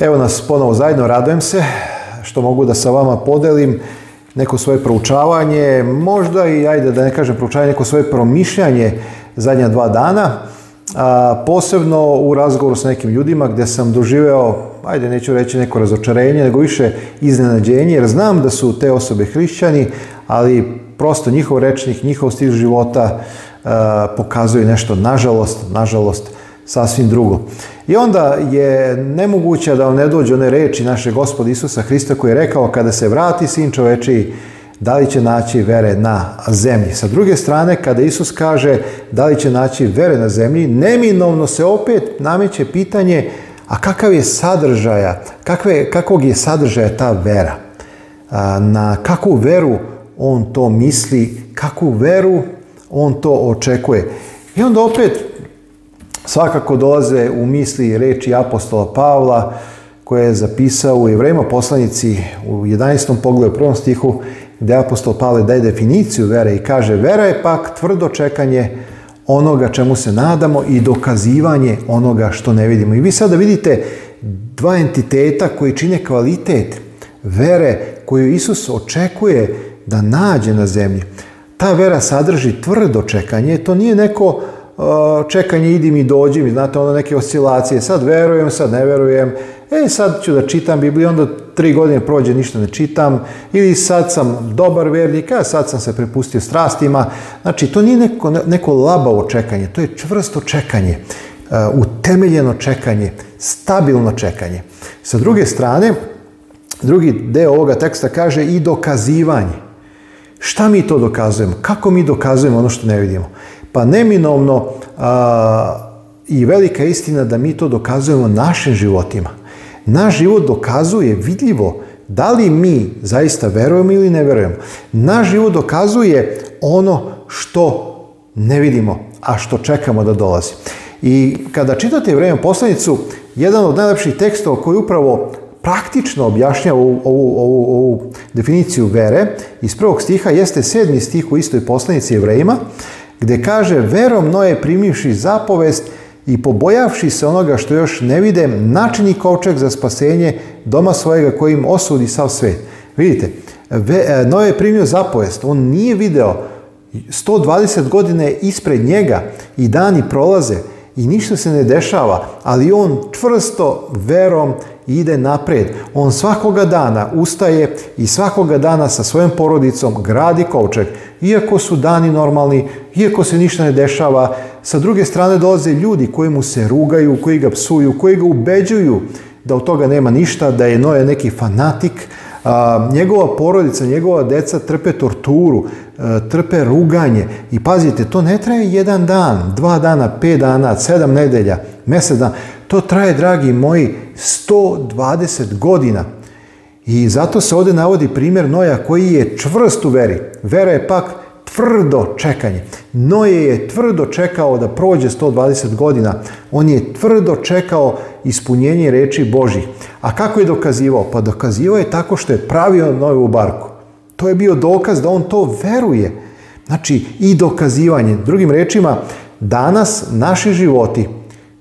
Evo nas ponovo zajedno, radujem se što mogu da sa vama podelim neko svoje proučavanje, možda i, ajde da ne kažem proučavanje, neko svoje promišljanje zadnja dva dana, posebno u razgovoru s nekim ljudima gdje sam doživeo, ajde neću reći neko razočarenje, nego više iznenađenje, jer znam da su te osobe hrišćani, ali prosto njihov rečnik, njihov stil života pokazuje nešto, nažalost, nažalost, sasvim drugo. I onda je nemoguće da vam ne dođu one reči naše gospoda Isusa Hrista koji je rekao kada se vrati sin čoveči da li će naći vere na zemlji. Sa druge strane, kada Isus kaže da li će naći vere na zemlji, neminovno se opet nameće pitanje a kakav je sadržaja, kakve, kakvog je sadržaja ta vera? Na kakvu veru on to misli, kakvu veru on to očekuje. I onda opet svakako dolaze u misli i reči apostola Pavla koje je zapisao u Evrema poslanici u 11. pogledu prvom stihu gdje apostol Pavle daje definiciju vere i kaže vera je pak tvrdo čekanje onoga čemu se nadamo i dokazivanje onoga što ne vidimo. I vi sada vidite dva entiteta koji čine kvalitet vere koju Isus očekuje da nađe na zemlji. Ta vera sadrži tvrdo čekanje, to nije neko Uh, čekanje idim i dođim, znate onda neke oscilacije, sad verujem, sad ne verujem, e sad ću da čitam Bibliju, onda tri godine prođe, ništa ne čitam, ili sad sam dobar vernik, a sad sam se prepustio strastima, znači to nije neko, neko labavo čekanje, to je čvrsto čekanje, uh, utemeljeno čekanje, stabilno čekanje. Sa druge strane, drugi deo ovoga teksta kaže i dokazivanje. Šta mi to dokazujemo? Kako mi dokazujemo ono što ne vidimo? Pa neminovno i velika istina da mi to dokazujemo našim životima. Naš život dokazuje vidljivo da li mi zaista verujemo ili ne verujemo. Naš život dokazuje ono što ne vidimo, a što čekamo da dolazi. I kada čitate vremenu poslanicu, jedan od najlepših tekstova koji upravo praktično objašnja ovu, ovu, ovu, definiciju vere iz prvog stiha jeste sedmi stih u istoj poslanici vrema gdje kaže verom Noje primivši zapovest i pobojavši se onoga što još ne vide, načini kovčeg za spasenje doma svojega kojim osudi sav svet. Vidite, e, Noje je primio zapovest, on nije video 120 godine ispred njega i dani prolaze, i ništa se ne dešava, ali on čvrsto verom ide naprijed. On svakoga dana ustaje i svakoga dana sa svojom porodicom gradi kovčeg. Iako su dani normalni, iako se ništa ne dešava, sa druge strane dolaze ljudi koji mu se rugaju, koji ga psuju, koji ga ubeđuju da od toga nema ništa, da je Noja neki fanatik, njegova porodica, njegova deca trpe torturu, e, trpe ruganje i pazite, to ne traje jedan dan, dva dana, pet dana, sedam nedelja, mjesec dana, to traje, dragi moji, 120 godina. I zato se ovdje navodi primjer Noja koji je čvrst u veri. Vera je pak tvrdo čekanje. Noje je tvrdo čekao da prođe 120 godina. On je tvrdo čekao ispunjenje reči Boži. A kako je dokazivao? Pa dokazivao je tako što je pravio novu barku. To je bio dokaz da on to veruje. Znači i dokazivanje. Drugim rečima, danas naši životi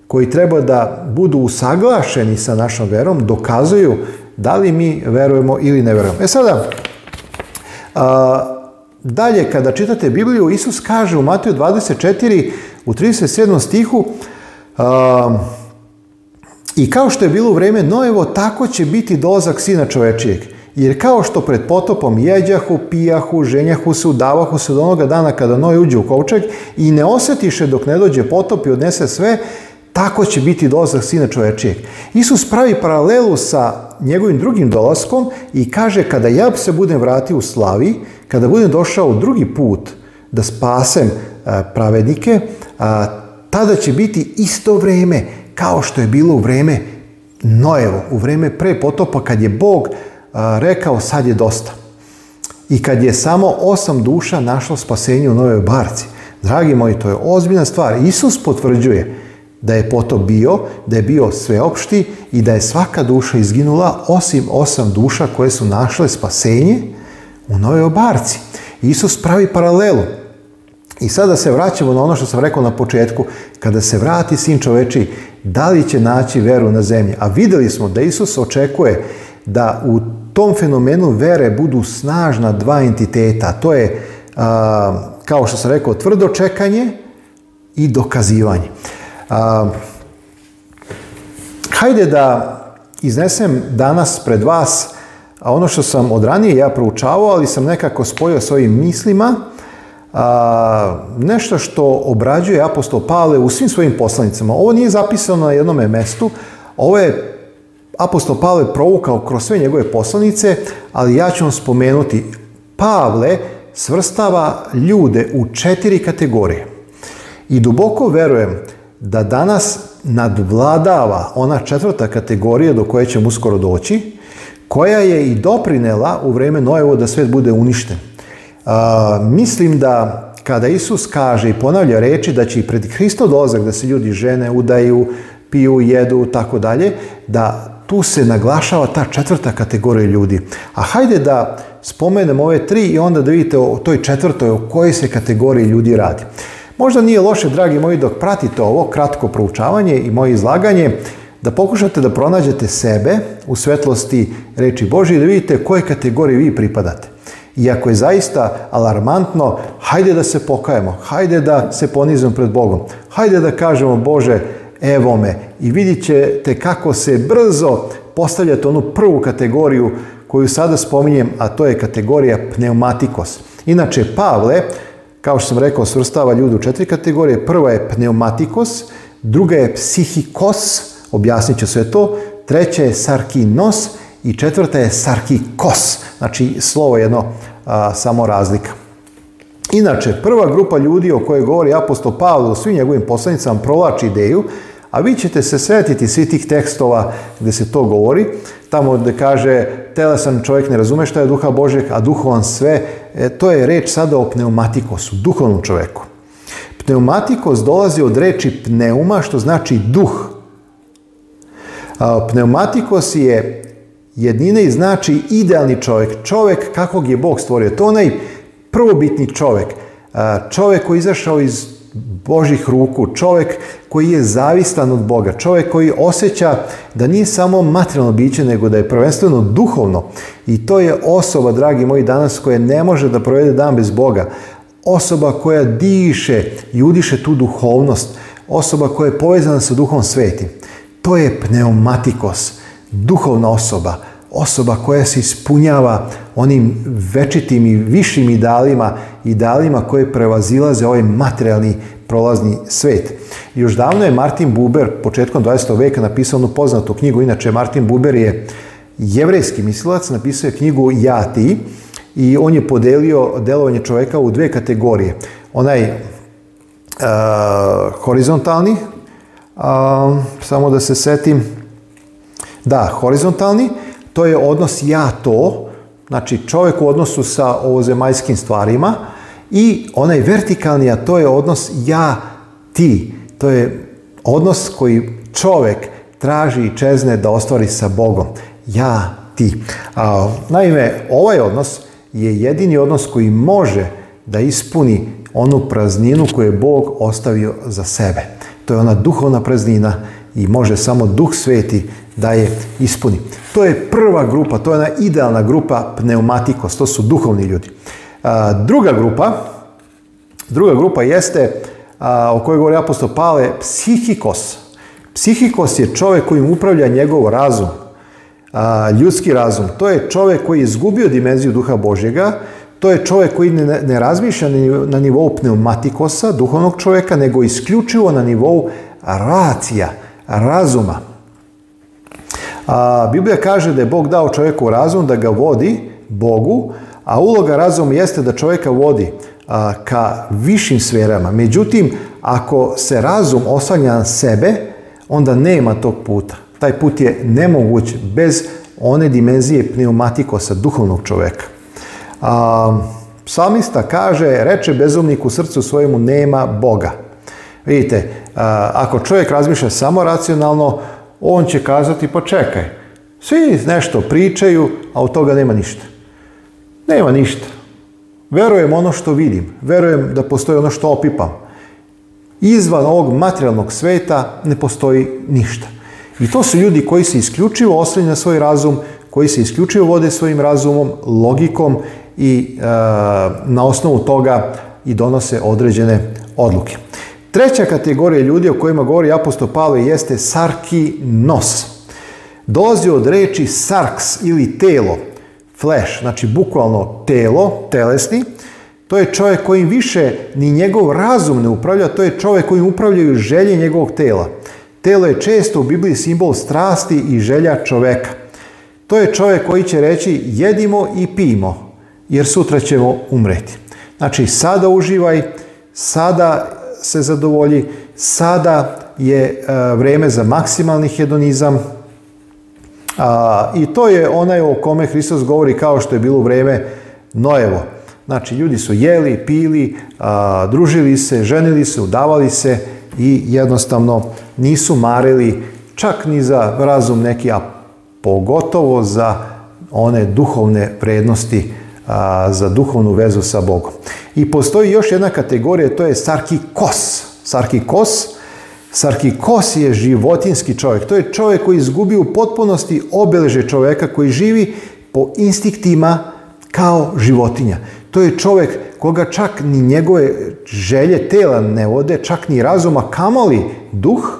koji treba da budu usaglašeni sa našom verom, dokazuju da li mi verujemo ili ne verujemo. E sada, Dalje, kada čitate Bibliju, Isus kaže u Mateju 24, u 37. stihu, i kao što je bilo u vrijeme nojevo tako će biti dozak sina čovečijeg. Jer kao što pred potopom jeđahu, pijahu, ženjahu se, udavahu se do onoga dana kada Noe uđe u kovčeg i ne osjetiše dok ne dođe potop i odnese sve, tako će biti dolazak Sina čovečijeg. Isus pravi paralelu sa njegovim drugim dolaskom i kaže kada ja se budem vratio u slavi, kada budem došao drugi put da spasem e, pravednike, e, tada će biti isto vrijeme kao što je bilo u vrijeme Nojevo, u vrijeme pre potopa kad je Bog e, rekao sad je dosta. I kad je samo osam duša našlo spasenje u Novoj Barci. Dragi moji, to je ozbiljna stvar. Isus potvrđuje da je potop bio, da je bio sveopšti i da je svaka duša izginula osim osam duša koje su našle spasenje u Novoj Obarci. Isus pravi paralelu. I sada se vraćamo na ono što sam rekao na početku. Kada se vrati sin čoveči, da li će naći veru na zemlji? A vidjeli smo da Isus očekuje da u tom fenomenu vere budu snažna dva entiteta. To je, kao što sam rekao, tvrdo čekanje i dokazivanje. A, hajde da iznesem danas pred vas ono što sam od ranije ja proučavao, ali sam nekako spojio svojim mislima, nešto što obrađuje apostol Pavle u svim svojim poslanicama. Ovo nije zapisano na jednom mestu, ovo je apostol Pavle provukao kroz sve njegove poslanice, ali ja ću vam spomenuti, Pavle svrstava ljude u četiri kategorije. I duboko verujem da danas nadvladava ona četvrta kategorija do koje ćemo uskoro doći, koja je i doprinela u vrijeme Nojevo da svet bude uništen. mislim da kada Isus kaže i ponavlja reči da će i pred Hristo dozak da se ljudi žene, udaju, piju, jedu, tako dalje, da tu se naglašava ta četvrta kategorija ljudi. A hajde da spomenem ove tri i onda da vidite o toj četvrtoj, o kojoj se kategoriji ljudi radi. Možda nije loše, dragi moji, dok pratite ovo kratko proučavanje i moje izlaganje, da pokušate da pronađete sebe u svetlosti reči Bože i da vidite koje kategorije vi pripadate. Iako je zaista alarmantno, hajde da se pokajemo, hajde da se ponizimo pred Bogom, hajde da kažemo Bože, evo me i vidjet ćete kako se brzo postavljate onu prvu kategoriju koju sada spominjem, a to je kategorija pneumatikos. Inače, Pavle, kao što sam rekao, svrstava ljudi u četiri kategorije. Prva je pneumatikos, druga je psihikos, objasnit ću sve to, treća je sarkinos i četvrta je sarkikos. Znači, slovo jedno, samo razlika. Inače, prva grupa ljudi o kojoj govori apostol Pavlo u svim njegovim poslanicama provlači ideju, a vi ćete se sretiti svi tih tekstova gdje se to govori, tamo gdje kaže telesan čovjek ne razume šta je duha Božjeg, a duhovan sve, e, to je reč sada o pneumatikosu, duhovnom čovjeku. Pneumatikos dolazi od reči pneuma, što znači duh. A, pneumatikos je jednine i znači idealni čovjek, čovjek kakvog je Bog stvorio. To onaj prvobitni čovjek, čovjek koji je izašao iz Božih ruku, čovjek koji je zavistan od Boga, čovjek koji osjeća da nije samo materijalno biće, nego da je prvenstveno duhovno. I to je osoba, dragi moji, danas koja ne može da provede dan bez Boga. Osoba koja diše i udiše tu duhovnost. Osoba koja je povezana sa duhom sveti. To je pneumatikos, duhovna osoba, osoba koja se ispunjava onim večitim i višim idealima, idealima koje prevazilaze ovaj materijalni prolazni svet. Još davno je Martin Buber početkom 20. veka napisao onu poznatu knjigu, inače Martin Buber je jevrejski mislilac, napisao je knjigu Ja ti i on je podelio delovanje čoveka u dve kategorije. Onaj uh, horizontalni, samo da se setim, da, horizontalni, to je odnos ja to, znači čovjek u odnosu sa ovozemaljskim stvarima i onaj vertikalni, a to je odnos ja ti. To je odnos koji čovjek traži i čezne da ostvari sa Bogom. Ja ti. naime, ovaj odnos je jedini odnos koji može da ispuni onu prazninu koju je Bog ostavio za sebe. To je ona duhovna praznina i može samo duh sveti da je ispuni. To je prva grupa, to je ona idealna grupa pneumatikos, to su duhovni ljudi. druga grupa, druga grupa jeste, o kojoj govori apostol Pale, psihikos. Psihikos je čovjek kojim upravlja njegov razum, ljudski razum. To je čovjek koji je izgubio dimenziju duha Božjega, to je čovjek koji ne, ne razmišlja na nivou pneumatikosa, duhovnog čovjeka, nego isključivo na nivou racija, razuma. A, Biblija kaže da je Bog dao čovjeku razum, da ga vodi Bogu, a uloga razuma jeste da čovjeka vodi ka višim sferama. Međutim, ako se razum oslanja na sebe, onda nema tog puta. Taj put je nemoguć bez one dimenzije sa duhovnog čovjeka. A, psalmista kaže, reče bezumnik u srcu svojemu, nema Boga. Vidite, ako čovjek razmišlja samo racionalno, on će kazati pa čekaj, svi nešto pričaju, a od toga nema ništa. Nema ništa. Verujem ono što vidim, verujem da postoji ono što opipam. Izvan ovog materijalnog sveta ne postoji ništa. I to su ljudi koji se isključivo oslanjaju na svoj razum, koji se isključivo vode svojim razumom, logikom i e, na osnovu toga i donose određene odluke. Treća kategorija ljudi o kojima govori apostol Pavle jeste sarki nos. Dolazi od reči sarks ili telo, flesh, znači bukvalno telo, telesni. To je čovjek kojim više ni njegov razum ne upravlja, to je čovjek kojim upravljaju želje njegovog tela. Telo je često u Bibliji simbol strasti i želja čoveka. To je čovjek koji će reći jedimo i pijmo, jer sutra ćemo umreti. Znači, sada uživaj, sada se zadovolji. Sada je e, vrijeme za maksimalni hedonizam, I to je onaj o kome Hristos govori kao što je bilo vreme vrijeme Nojevo. Znači, ljudi su jeli, pili, družili se, ženili se, udavali se i jednostavno nisu marili čak ni za razum neki, a pogotovo za one duhovne vrednosti za duhovnu vezu sa Bogom. I postoji još jedna kategorija, to je sarkikos. Sarkikos, sarkikos je životinski čovjek. To je čovjek koji izgubi u potpunosti obeleže čovjeka koji živi po instiktima kao životinja. To je čovjek koga čak ni njegove želje tela ne vode, čak ni razuma kamoli duh.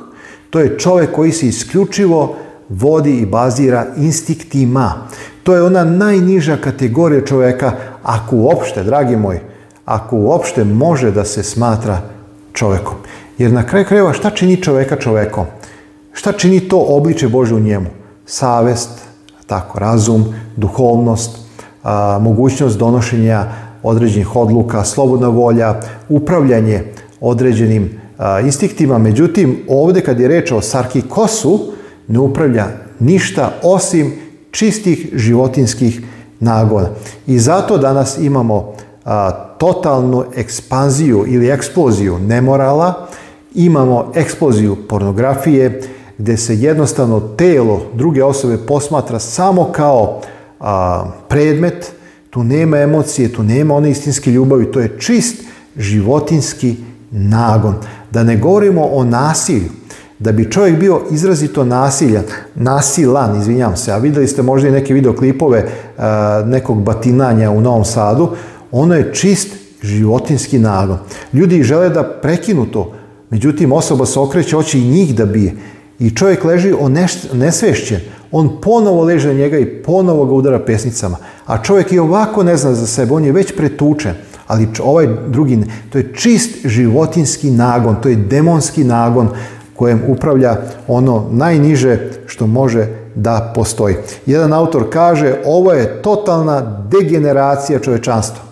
To je čovjek koji se isključivo vodi i bazira instiktima. To je ona najniža kategorija čovjeka, ako uopšte, dragi moj, ako uopšte može da se smatra čovjekom. Jer na kraju krajeva šta čini čovjeka čovjekom? Šta čini to obliče Bože u njemu? Savest, tako, razum, duhovnost, mogućnost donošenja određenih odluka, slobodna volja, upravljanje određenim a, instiktima. Međutim, ovdje kad je reč o sarkikosu, ne upravlja ništa osim čistih životinskih nagona. I zato danas imamo totalnu ekspanziju ili eksploziju nemorala, imamo eksploziju pornografije, gdje se jednostavno telo druge osobe posmatra samo kao predmet, tu nema emocije, tu nema one istinske ljubavi, to je čist životinski nagon. Da ne govorimo o nasilju, da bi čovjek bio izrazito nasiljan, nasilan, izvinjam se, a vidjeli ste možda i neke videoklipove e, nekog batinanja u Novom Sadu, ono je čist životinski nagon. Ljudi žele da prekinu to, međutim osoba se okreće, oči i njih da bije. I čovjek leži on nesvešćen, on ponovo leže na njega i ponovo ga udara pesnicama. A čovjek i ovako ne zna za sebe, on je već pretučen. Ali ovaj drugi, to je čist životinski nagon, to je demonski nagon kojem upravlja ono najniže što može da postoji. Jedan autor kaže ovo je totalna degeneracija čovečanstva.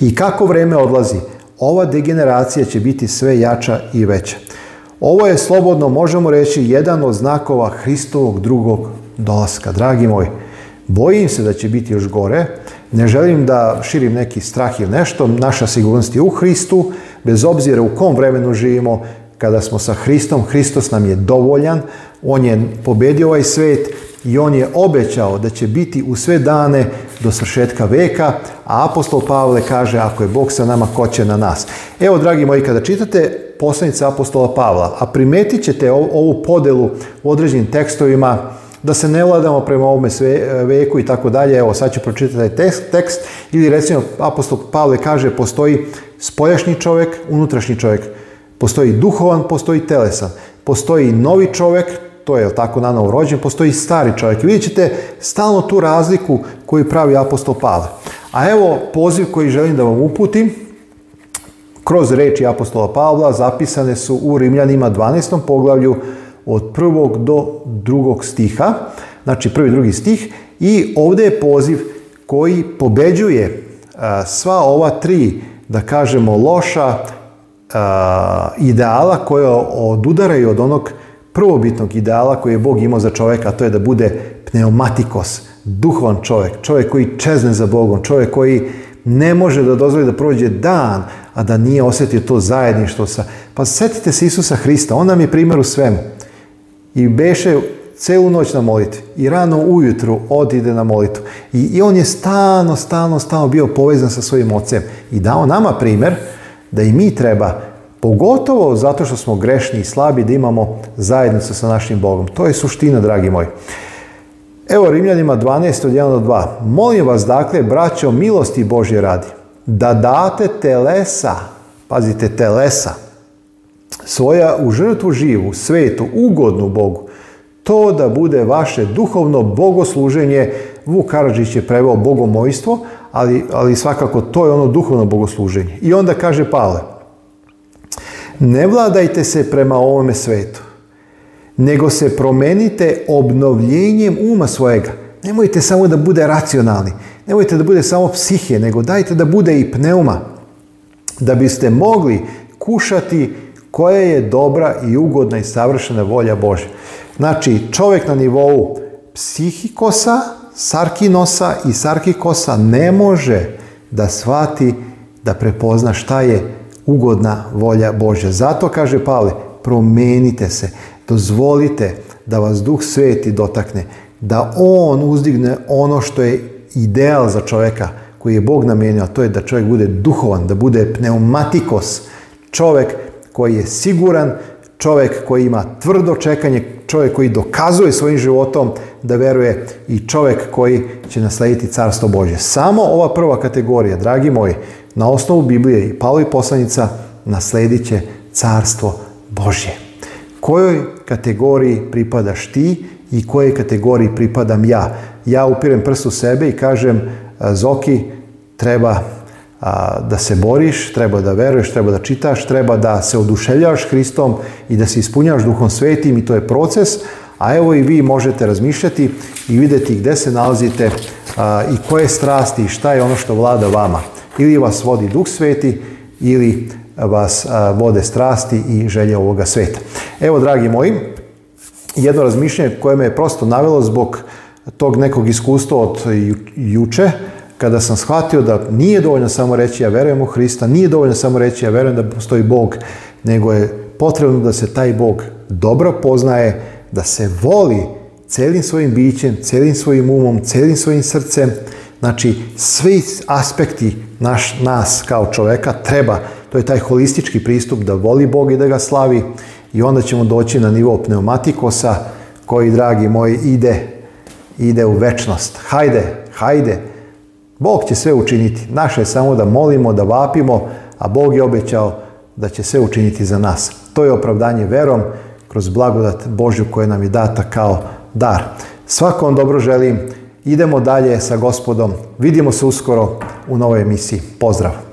I kako vreme odlazi, ova degeneracija će biti sve jača i veća. Ovo je slobodno, možemo reći, jedan od znakova Hristovog drugog dolaska. Dragi moji, bojim se da će biti još gore, ne želim da širim neki strah ili nešto, naša sigurnost je u Hristu, bez obzira u kom vremenu živimo, kada smo sa Hristom, Hristos nam je dovoljan, On je pobedio ovaj svet i On je obećao da će biti u sve dane do svršetka veka, a apostol Pavle kaže, ako je Bog sa nama, ko će na nas? Evo, dragi moji, kada čitate poslanice apostola Pavla, a primetit ćete ovu podelu u određenim tekstovima, da se ne vladamo prema ovome sve, e, veku i tako dalje. Evo, sad ću pročitati taj tekst, tekst. Ili recimo, apostol Pavle kaže, postoji spojašnji čovjek, unutrašnji čovjek. Postoji duhovan, postoji telesan. Postoji novi čovjek, to je tako novo rođen, postoji stari čovjek. Vidjet ćete stalno tu razliku koju pravi apostol Pavle. A evo poziv koji želim da vam uputim. Kroz reči apostola Pavla zapisane su u Rimljanima 12. poglavlju od prvog do drugog stiha. Znači prvi drugi stih. I ovdje je poziv koji pobeđuje sva ova tri, da kažemo, loša, Eh, ideala koje odudaraju od onog prvobitnog ideala koji je Bog imao za čovjeka, a to je da bude pneumatikos, duhovan čovjek, čovjek koji čezne za Bogom, čovjek koji ne može da dozvoli da prođe dan, a da nije osjetio to zajedništvo sa... Pa setite se Isusa Hrista, on nam je primjer u svemu. I beše celu noć na molitvi i rano ujutru odide na molitvu. I, on je stano, stalno, stalno bio povezan sa svojim ocem i dao nama primjer da i mi treba, pogotovo zato što smo grešni i slabi, da imamo zajednicu sa našim Bogom. To je suština, dragi moji. Evo Rimljanima 12 od 1 do 2. Molim vas dakle, braćo, milosti Božje radi, da date telesa, pazite, telesa, svoja u žrtvu živu, svetu, ugodnu Bogu, to da bude vaše duhovno bogosluženje, Vuk Karadžić je preveo bogomojstvo, ali, svakako to je ono duhovno bogosluženje. I onda kaže Pale, ne vladajte se prema ovome svetu, nego se promenite obnovljenjem uma svojega. Nemojte samo da bude racionalni, nemojte da bude samo psihije, nego dajte da bude i pneuma, da biste mogli kušati koja je dobra i ugodna i savršena volja Bože. Znači, čovjek na nivou psihikosa, sarkinosa i sarkikosa ne može da shvati, da prepozna šta je ugodna volja Božja. Zato kaže Pavle, promenite se, dozvolite da vas Duh Sveti dotakne, da On uzdigne ono što je ideal za čovjeka, koji je Bog namijenio, a to je da čovjek bude duhovan, da bude pneumatikos, čovjek koji je siguran, čovjek koji ima tvrdo čekanje, čovjek koji dokazuje svojim životom da veruje i čovjek koji će naslediti carstvo Božje. Samo ova prva kategorija, dragi moji, na osnovu Biblije i Pavlovi poslanica naslediće će carstvo Božje. Kojoj kategoriji pripadaš ti i kojoj kategoriji pripadam ja? Ja upirem prst u sebe i kažem, Zoki, treba da se boriš, treba da veruješ, treba da čitaš, treba da se oduševljaš Hristom i da se ispunjaš Duhom Svetim i to je proces, a evo i vi možete razmišljati i vidjeti gdje se nalazite i koje strasti i šta je ono što vlada vama. Ili vas vodi Duh Sveti ili vas vode strasti i želje ovoga sveta. Evo, dragi moji, jedno razmišljanje koje me je prosto navelo zbog tog nekog iskustva od juče, kada sam shvatio da nije dovoljno samo reći ja vjerujem u Hrista, nije dovoljno samo reći ja vjerujem da postoji Bog, nego je potrebno da se taj Bog dobro poznaje, da se voli celim svojim bićem, celim svojim umom, celim svojim srcem. Znači, svi aspekti naš, nas kao čoveka treba, to je taj holistički pristup da voli Bog i da ga slavi i onda ćemo doći na nivo pneumatikosa koji, dragi moji, ide, ide u večnost. Hajde, hajde, Bog će sve učiniti. Naše je samo da molimo, da vapimo, a Bog je obećao da će sve učiniti za nas. To je opravdanje verom kroz blagodat Božju koja nam je data kao dar. Svako vam dobro želim. Idemo dalje sa gospodom. Vidimo se uskoro u novoj emisiji. Pozdrav!